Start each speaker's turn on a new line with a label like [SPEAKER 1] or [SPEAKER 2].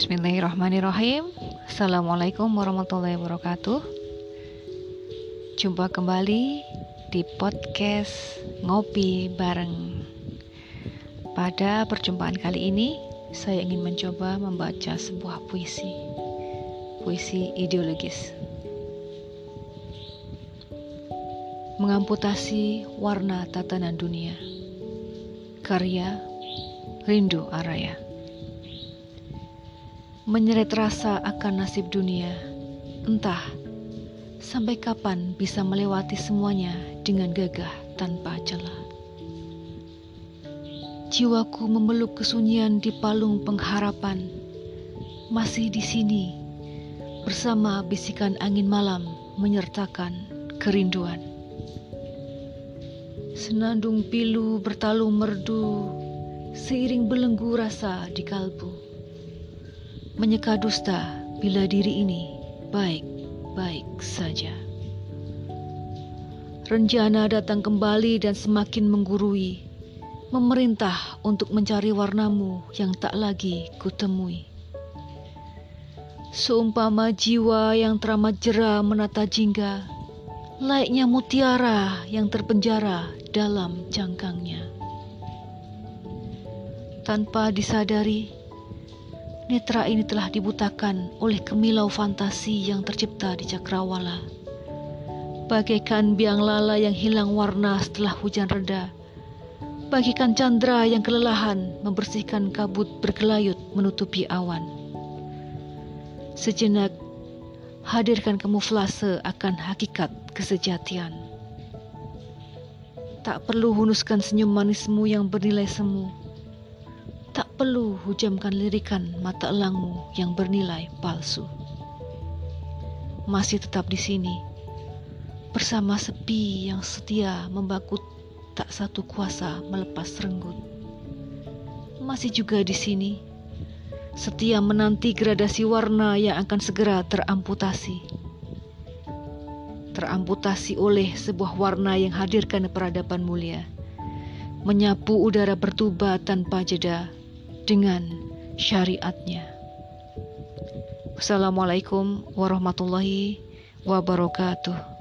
[SPEAKER 1] Bismillahirrahmanirrahim. Assalamualaikum warahmatullahi wabarakatuh. Jumpa kembali di podcast Ngopi Bareng. Pada perjumpaan kali ini Saya ingin mencoba membaca sebuah puisi. Puisi ideologis. Mengamputasi warna tatanan dunia. Karya Rindu Araya menyeret rasa akan nasib dunia. Entah sampai kapan bisa melewati semuanya dengan gagah tanpa celah. Jiwaku memeluk kesunyian di palung pengharapan. Masih di sini bersama bisikan angin malam menyertakan kerinduan. Senandung pilu bertalu merdu seiring belenggu rasa di kalbu menyeka dusta bila diri ini baik-baik saja. Rencana datang kembali dan semakin menggurui, memerintah untuk mencari warnamu yang tak lagi kutemui. Seumpama jiwa yang teramat jera menata jingga, layaknya mutiara yang terpenjara dalam cangkangnya. Tanpa disadari, Netra ini telah dibutakan oleh kemilau fantasi yang tercipta di cakrawala. Bagaikan biang lala yang hilang warna setelah hujan reda. Bagikan chandra yang kelelahan membersihkan kabut berkelayut menutupi awan. Sejenak, hadirkan kamuflase akan hakikat kesejatian. Tak perlu hunuskan senyum manismu yang bernilai semu perlu hujamkan lirikan mata elangmu yang bernilai palsu. Masih tetap di sini, bersama sepi yang setia membakut tak satu kuasa melepas renggut. Masih juga di sini, setia menanti gradasi warna yang akan segera teramputasi. Teramputasi oleh sebuah warna yang hadirkan peradaban mulia menyapu udara bertuba tanpa jeda dengan syariatnya. Wassalamualaikum warahmatullahi wabarakatuh.